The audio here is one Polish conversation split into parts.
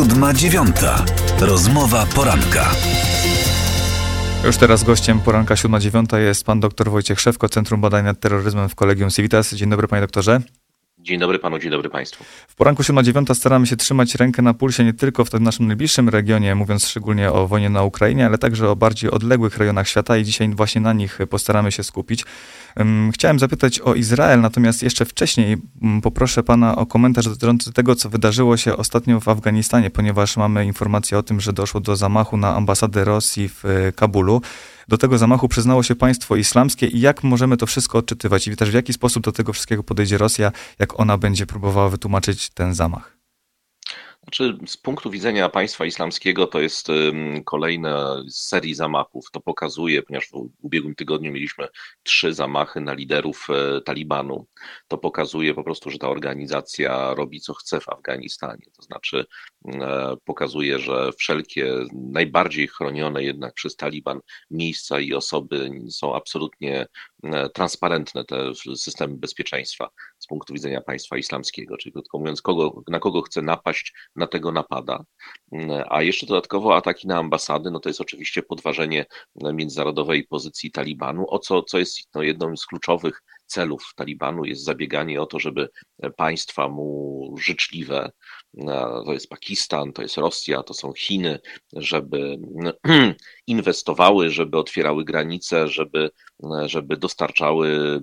siódma dziewiąta. Rozmowa poranka. Już teraz gościem poranka 7.9 jest pan dr Wojciech Szewko, Centrum Badań nad Terroryzmem w Kolegium Civitas. Dzień dobry panie doktorze. Dzień dobry panu, dzień dobry państwu. W poranku 7.9 staramy się trzymać rękę na pulsie nie tylko w tym naszym najbliższym regionie, mówiąc szczególnie o wojnie na Ukrainie, ale także o bardziej odległych rejonach świata i dzisiaj właśnie na nich postaramy się skupić. Chciałem zapytać o Izrael, natomiast jeszcze wcześniej poproszę pana o komentarz dotyczący tego, co wydarzyło się ostatnio w Afganistanie, ponieważ mamy informację o tym, że doszło do zamachu na ambasadę Rosji w e, Kabulu. Do tego zamachu przyznało się państwo islamskie i jak możemy to wszystko odczytywać i też w jaki sposób do tego wszystkiego podejdzie Rosja, jak ona będzie próbowała wytłumaczyć ten zamach? Znaczy, z punktu widzenia państwa islamskiego to jest kolejna z serii zamachów. To pokazuje, ponieważ w ubiegłym tygodniu mieliśmy trzy zamachy na liderów e, Talibanu. To pokazuje po prostu, że ta organizacja robi co chce w Afganistanie. To znaczy, e, pokazuje, że wszelkie najbardziej chronione jednak przez Taliban miejsca i osoby są absolutnie transparentne, te systemy bezpieczeństwa z punktu widzenia państwa islamskiego. Czyli krótko mówiąc, kogo, na kogo chce napaść, na tego napada. A jeszcze dodatkowo ataki na ambasady, no to jest oczywiście podważenie międzynarodowej pozycji Talibanu, o co, co jest no, jedną z kluczowych celów Talibanu jest zabieganie o to, żeby państwa mu życzliwe, to jest Pakistan, to jest Rosja, to są Chiny, żeby inwestowały, żeby otwierały granice, żeby, żeby dostarczały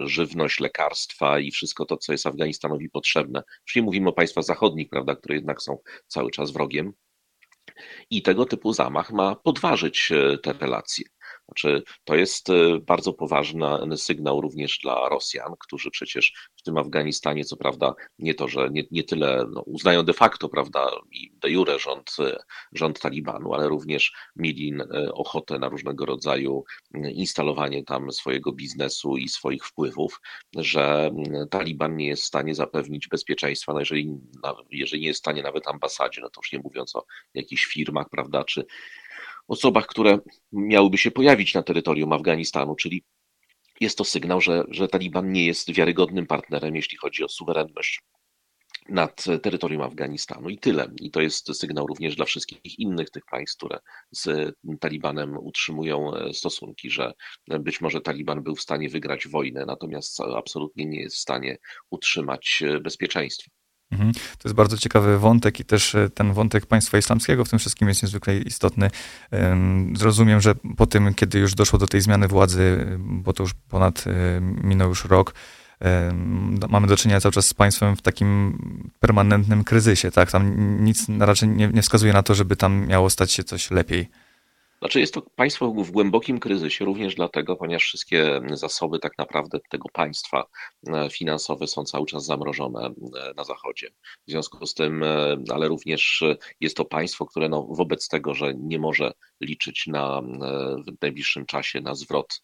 żywność, lekarstwa i wszystko to, co jest Afganistanowi potrzebne. Już nie mówimy o państwach zachodnich, prawda, które jednak są cały czas wrogiem. I tego typu zamach ma podważyć e, te relacje. Znaczy, to jest e, bardzo poważny sygnał również dla Rosjan, którzy przecież w tym Afganistanie, co prawda, nie to, że nie, nie tyle no, uznają de facto, prawda, i de jure rząd, e, rząd Talibanu, ale również mieli e, ochotę na różnego rodzaju instalowanie tam swojego biznesu i swoich wpływów, że Taliban nie jest w stanie zapewnić bezpieczeństwa, no jeżeli, jeżeli nie jest w stanie nawet ambasadzie, no to już nie mówiąc o jakichś firmach, prawda, czy osobach, które miałyby się pojawić na terytorium Afganistanu, czyli jest to sygnał, że, że Taliban nie jest wiarygodnym partnerem, jeśli chodzi o suwerenność nad terytorium Afganistanu i tyle. I to jest sygnał również dla wszystkich innych tych państw, które z Talibanem utrzymują e, stosunki, że być może Taliban był w stanie wygrać wojnę, natomiast absolutnie nie jest w stanie utrzymać e, bezpieczeństwa. Mhm. To jest bardzo ciekawy wątek i też e, ten wątek państwa islamskiego w tym wszystkim jest niezwykle istotny. Zrozumiem, że po tym, kiedy już doszło do tej zmiany władzy, bo to już ponad e, minął już rok, mamy do czynienia cały czas z państwem w takim permanentnym kryzysie, tak? Tam nic raczej nie, nie wskazuje na to, żeby tam miało stać się coś lepiej. Znaczy jest to państwo w głębokim kryzysie, również dlatego, ponieważ wszystkie zasoby tak naprawdę tego państwa e, finansowe są cały czas zamrożone e, na Zachodzie. W związku z tym, e, ale również jest to państwo, które no, wobec tego, że nie może liczyć na, w najbliższym czasie na zwrot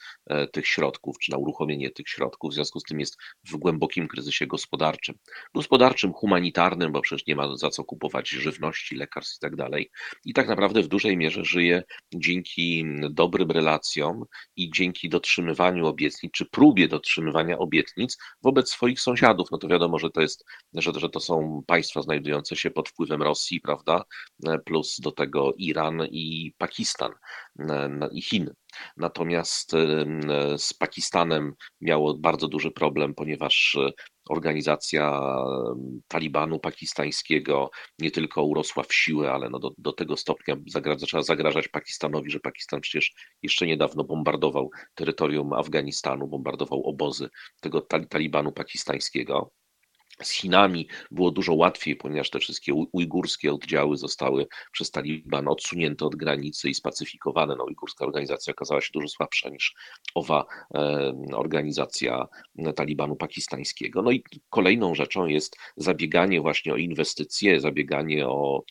tych środków, czy na uruchomienie tych środków, w związku z tym jest w głębokim kryzysie gospodarczym. Gospodarczym, humanitarnym, bo przecież nie ma za co kupować żywności, lekarstw i tak dalej. I tak naprawdę w dużej mierze żyje dzięki dobrym relacjom i dzięki dotrzymywaniu obietnic, czy próbie dotrzymywania obietnic wobec swoich sąsiadów. No to wiadomo, że to jest, że, że to są państwa znajdujące się pod wpływem Rosji, prawda? Plus do tego Iran i Pakistan i Chiny. Natomiast z Pakistanem miało bardzo duży problem, ponieważ organizacja Talibanu pakistańskiego nie tylko urosła w siłę, ale no do, do tego stopnia zaczęła zagrażać Pakistanowi, że Pakistan przecież jeszcze niedawno bombardował terytorium Afganistanu, bombardował obozy tego Talibanu pakistańskiego. Z Chinami było dużo łatwiej, ponieważ te wszystkie ujgurskie oddziały zostały przez Taliban odsunięte od granicy i spacyfikowane. No, ujgurska organizacja okazała się dużo słabsza niż owa e, organizacja Talibanu pakistańskiego. No i kolejną rzeczą jest zabieganie właśnie o inwestycje, zabieganie o,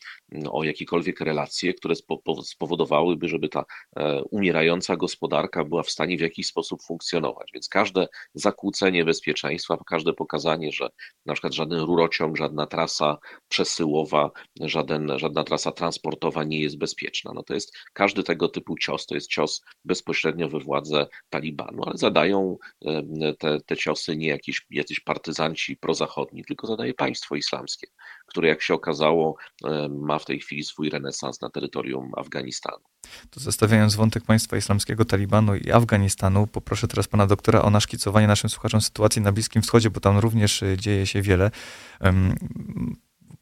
o jakiekolwiek relacje, które spowodowałyby, żeby ta e, umierająca gospodarka była w stanie w jakiś sposób funkcjonować. Więc każde zakłócenie bezpieczeństwa, każde pokazanie, że na przykład żaden rurociąg, żadna trasa przesyłowa, żaden, żadna trasa transportowa nie jest bezpieczna. No to jest każdy tego typu cios, to jest cios bezpośrednio we władzę Talibanu, ale zadają te, te ciosy nie jakieś, jacyś partyzanci prozachodni, tylko zadaje państwo islamskie, które jak się okazało ma w tej chwili swój renesans na terytorium Afganistanu. To zostawiając wątek państwa islamskiego, Talibanu i Afganistanu, poproszę teraz pana doktora o naszkicowanie naszym słuchaczom sytuacji na Bliskim Wschodzie, bo tam również dzieje się wiele.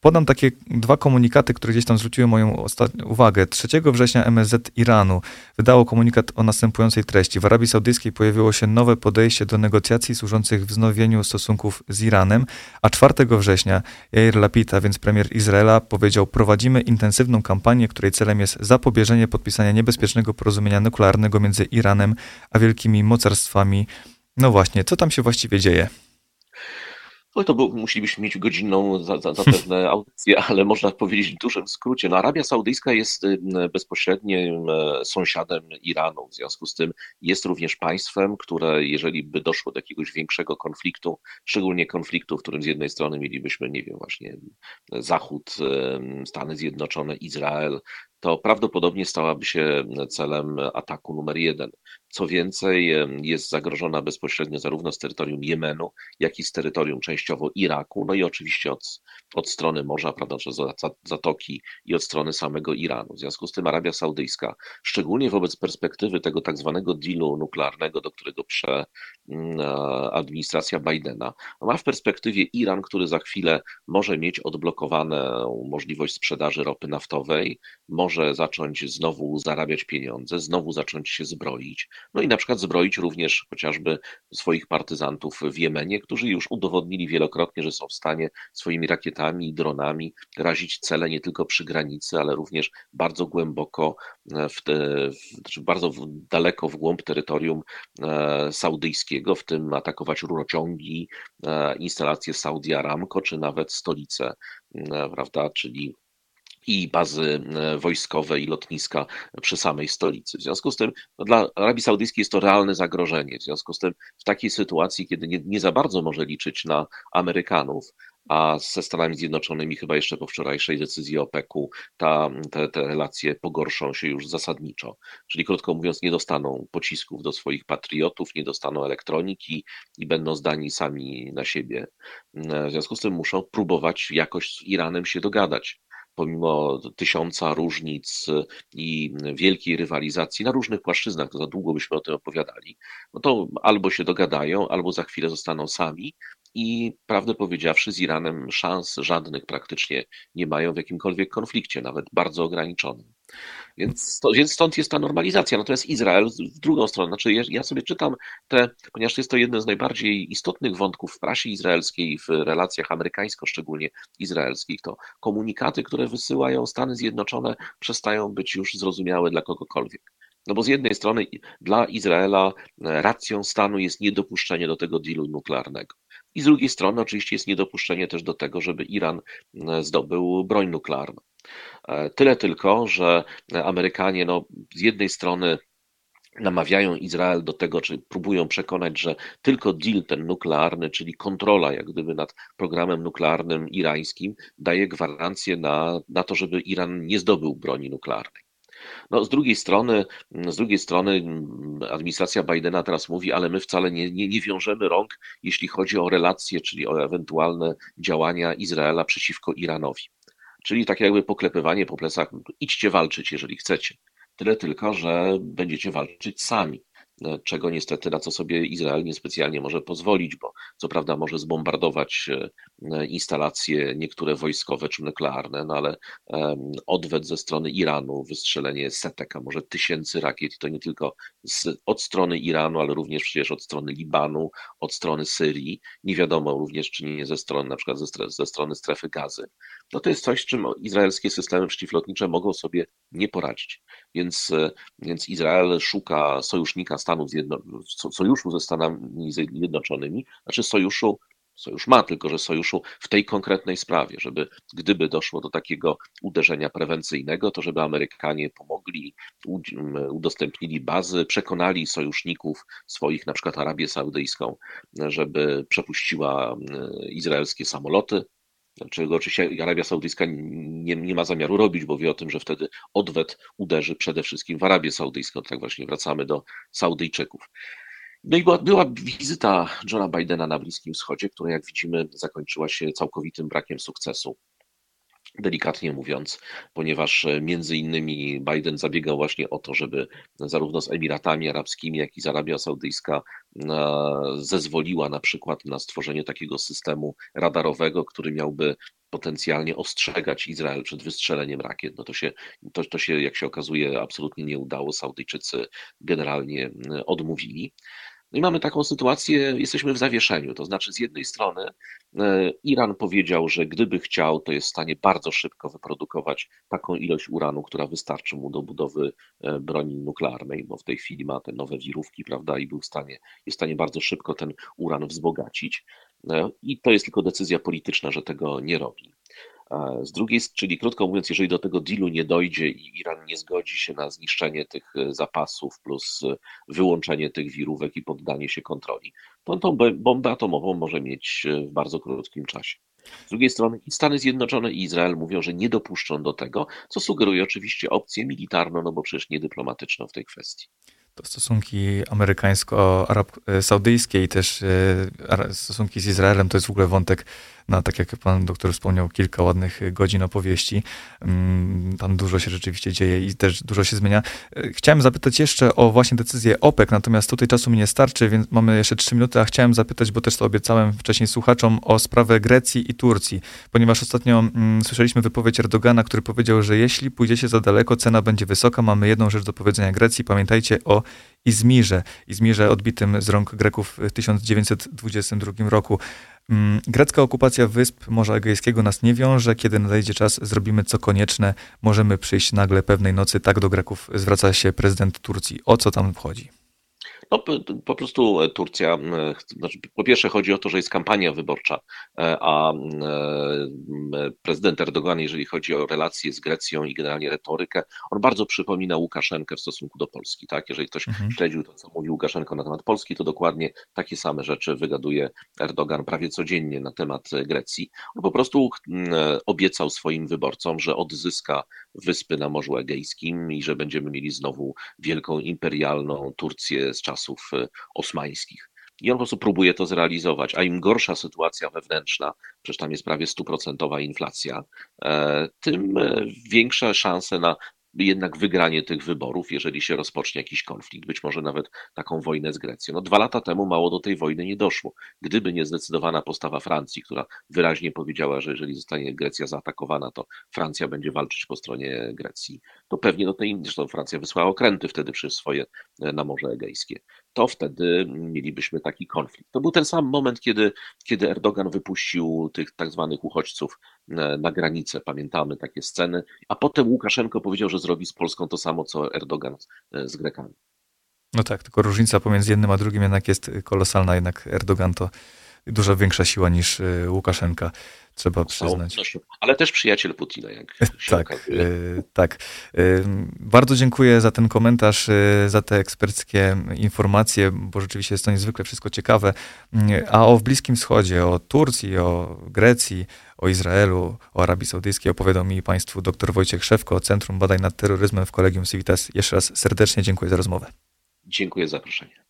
Podam takie dwa komunikaty, które gdzieś tam zwróciły moją uwagę. 3 września MSZ Iranu wydało komunikat o następującej treści. W Arabii Saudyjskiej pojawiło się nowe podejście do negocjacji służących wznowieniu stosunków z Iranem, a 4 września Jair Lapid, a więc premier Izraela, powiedział: Prowadzimy intensywną kampanię, której celem jest zapobieżenie podpisania niebezpiecznego porozumienia nuklearnego między Iranem a wielkimi mocarstwami. No właśnie, co tam się właściwie dzieje? No to musielibyśmy mieć godzinną za, za, zapewne audycję, ale można powiedzieć w dużym skrócie. No, Arabia Saudyjska jest y, bezpośrednim e, sąsiadem Iranu, w związku z tym jest również państwem, które jeżeli by doszło do jakiegoś większego konfliktu, szczególnie konfliktu, w którym z jednej strony mielibyśmy, nie wiem, właśnie Zachód, Stany Zjednoczone, Izrael, to prawdopodobnie stałaby się celem ataku numer jeden. Co więcej, jest zagrożona bezpośrednio zarówno z terytorium Jemenu, jak i z terytorium częściowo Iraku, no i oczywiście od, od strony morza, prawda, czy zatoki i od strony samego Iranu. W związku z tym Arabia Saudyjska, szczególnie wobec perspektywy tego tak zwanego dealu nuklearnego, do którego prze mm, administracja Bidena, ma w perspektywie Iran, który za chwilę może mieć odblokowaną możliwość sprzedaży ropy naftowej, może zacząć znowu zarabiać pieniądze, znowu zacząć się zbroić, no i na przykład zbroić również chociażby swoich partyzantów w Jemenie, którzy już udowodnili wielokrotnie, że są w stanie swoimi rakietami i dronami razić cele nie tylko przy granicy, ale również bardzo głęboko, w te, w, znaczy bardzo daleko w głąb terytorium e, saudyjskiego, w tym atakować rurociągi, e, instalacje Saudi Aramco, czy nawet stolice, e, prawda, czyli i bazy e, wojskowe i lotniska przy samej stolicy. W związku z tym no, dla Arabii Saudyjskiej jest to realne zagrożenie. W związku z tym w takiej sytuacji, kiedy nie, nie za bardzo może liczyć na Amerykanów, a ze Stanami Zjednoczonymi chyba jeszcze po wczorajszej decyzji OPEC-u ta, te, te relacje pogorszą się już zasadniczo. Czyli krótko mówiąc, nie dostaną pocisków do swoich patriotów, nie dostaną elektroniki i będą zdani sami na siebie. W związku z tym muszą próbować jakoś z Iranem się dogadać pomimo tysiąca różnic i wielkiej rywalizacji na różnych płaszczyznach, to za długo byśmy o tym opowiadali, no to albo się dogadają, albo za chwilę zostaną sami i prawdę powiedziawszy z Iranem szans żadnych praktycznie nie mają w jakimkolwiek konflikcie, nawet bardzo ograniczonym. Więc, to, więc stąd jest ta normalizacja. Natomiast Izrael w drugą stronę, znaczy ja, sobie czytam te, ponieważ jest to jeden z najbardziej istotnych wątków w prasie izraelskiej, w relacjach amerykańsko szczególnie izraelskich, to komunikaty, które wysyłają Stany Zjednoczone przestają być już zrozumiałe dla kogokolwiek. No bo z jednej strony dla Izraela racją stanu jest niedopuszczenie do tego dealu nuklearnego. I z drugiej strony oczywiście jest niedopuszczenie też do tego, żeby Iran zdobył broń nuklearną. E, tyle tylko, że Amerykanie no, z jednej strony namawiają Izrael do tego, czy próbują przekonać, że tylko deal ten nuklearny, czyli kontrola jak gdyby nad programem nuklearnym irańskim, daje gwarancję na, na to, żeby Iran nie zdobył broni nuklearnej. No, z drugiej strony, z drugiej strony administracja Bidena teraz mówi, ale my wcale nie, nie, nie wiążemy rąk, jeśli chodzi o relacje, czyli o ewentualne działania Izraela przeciwko Iranowi. Czyli tak jakby poklepywanie po plecach, idźcie walczyć, jeżeli chcecie. Tyle tylko, że będziecie walczyć sami. E, czego niestety na co sobie Izrael niespecjalnie może pozwolić, bo co prawda może zbombardować e, instalacje niektóre wojskowe czy nuklearne, no ale odwet ze strony Iranu, wystrzelenie setek, a może tysięcy rakiet i to nie tylko z, od strony Iranu, ale również przecież od strony Libanu, od strony Syrii, nie wiadomo również czy nie ze strony na przykład ze, ze strony strefy gazy, no to jest coś, z czym izraelskie systemy przeciwlotnicze mogą sobie nie poradzić. Więc, e, więc Izrael szuka sojusznika Stanów Zjednoczonych, sojuszu ze Stanami Zjednoczonymi, znaczy sojuszu Sojusz ma, tylko że sojuszu w tej konkretnej sprawie, żeby gdyby doszło do takiego uderzenia prewencyjnego, to żeby Amerykanie pomogli, udostępnili bazy, przekonali sojuszników swoich, na przykład Arabię Saudyjską, żeby przepuściła izraelskie samoloty, czego oczywiście Arabia Saudyjska nie, nie, ma zamiaru robić, bo wie o tym, że wtedy odwet uderzy przede wszystkim w Arabię Saudyjską. Tak właśnie wracamy do Saudyjczyków. No i była, była wizyta Johna Bidena na Bliskim Wschodzie, która jak widzimy zakończyła się całkowitym brakiem sukcesu. Delikatnie mówiąc, ponieważ e, między innymi Biden zabiegał właśnie o to, żeby zarówno z Emiratami Arabskimi, jak i z Arabia Saudyjska zezwoliła na przykład na stworzenie takiego systemu radarowego, który miałby potencjalnie ostrzegać Izrael przed wystrzeleniem rakiet. No to się, to, to się, jak się okazuje, absolutnie nie udało. Saudyjczycy generalnie odmówili. No i mamy taką sytuację, jesteśmy w zawieszeniu. To znaczy, z jednej strony e, Iran powiedział, że gdyby chciał, to jest w stanie bardzo szybko wyprodukować taką ilość uranu, która wystarczy mu do budowy e, broni nuklearnej, bo w tej chwili ma te nowe wirówki, prawda, i był w stanie, jest w stanie bardzo szybko ten uran wzbogacić. E, I to jest tylko decyzja polityczna, że tego nie robi. Z drugiej, czyli krótko mówiąc, jeżeli do tego dealu nie dojdzie i Iran nie zgodzi się na zniszczenie tych e, zapasów plus e, wyłączenie tych wirówek i poddanie się kontroli, to tą bombę atomową może mieć e, w bardzo krótkim czasie. Z drugiej strony Stany Zjednoczone i Izrael mówią, że nie dopuszczą do tego, co sugeruje oczywiście opcję militarną, no bo przecież nie dyplomatyczną w tej kwestii to stosunki amerykańsko-saudyjskie i też stosunki z Izraelem to jest w ogóle wątek na, tak jak pan doktor wspomniał, kilka ładnych godzin opowieści. Mm, tam dużo się rzeczywiście dzieje i też dużo się zmienia. E, chciałem zapytać jeszcze o właśnie decyzję OPEC, natomiast tutaj czasu mi nie starczy, więc mamy jeszcze trzy minuty, a chciałem zapytać, bo też to obiecałem wcześniej słuchaczom, o sprawę Grecji i Turcji, ponieważ ostatnio mm, słyszeliśmy wypowiedź Erdogana, który powiedział, że jeśli pójdziecie za daleko, cena będzie wysoka. Mamy jedną rzecz do powiedzenia Grecji. Pamiętajcie o Izmirze. Izmirze odbitym z rąk Greków w 1922 roku. Mm, grecka okupacja wysp Morza Egejskiego nas nie wiąże. Kiedy nadejdzie czas, zrobimy co konieczne. Możemy przyjść nagle pewnej nocy. Tak do Greków zwraca się prezydent Turcji. O co tam wchodzi? No, po prostu e, Turcja, znaczy, po pierwsze chodzi o to, że jest kampania wyborcza, e, a prezydent Erdogan, jeżeli chodzi o relacje z Grecją i generalnie retorykę, on bardzo przypomina Łukaszenkę w stosunku do Polski. Tak? Jeżeli ktoś mhm. śledził to, co mówił Łukaszenko na temat Polski, to dokładnie takie same rzeczy wygaduje Erdogan prawie codziennie na temat Grecji. On po prostu obiecał swoim wyborcom, że odzyska wyspy na Morzu Egejskim i że będziemy mieli znowu wielką imperialną Turcję z czasów e, osmańskich. I on po prostu próbuje to zrealizować, a im gorsza sytuacja wewnętrzna, przecież tam jest prawie stuprocentowa inflacja, e, tym e, większe szanse na jednak wygranie tych wyborów, jeżeli się rozpocznie jakiś konflikt, być może nawet taką wojnę z Grecją. No dwa lata temu mało do tej wojny nie doszło. Gdyby nie zdecydowana postawa Francji, która wyraźnie powiedziała, że jeżeli zostanie Grecja zaatakowana, to Francja będzie walczyć po stronie Grecji, to pewnie do tej, zresztą Francja wysłała okręty wtedy przez swoje e, na Morze Egejskie, to wtedy mielibyśmy taki konflikt. To był ten sam moment, kiedy, kiedy Erdogan wypuścił tych tak zwanych uchodźców na, na granicę, pamiętamy takie sceny, a potem Łukaszenko powiedział, że zrobi z Polską to samo, co Erdogan z, z Grekami. No tak, tylko różnica pomiędzy jednym a drugim jednak jest kolosalna, jednak Erdogan to dużo większa siła niż y, Łukaszenka, trzeba przyznać. Ale też przyjaciel Putina, jak się tak. Y, tak. Bardzo dziękuję za ten komentarz, za te eksperckie informacje, bo rzeczywiście jest to niezwykle wszystko ciekawe. A o Bliskim Wschodzie, o Turcji, o Grecji, o Izraelu, o Arabii Saudyjskiej opowiadał mi Państwu dr Wojciech Szewko, Centrum Badań nad Terroryzmem w Kolegium Civitas. Jeszcze raz serdecznie dziękuję za rozmowę. Dziękuję za zaproszenie.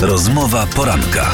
Rozmowa poranka.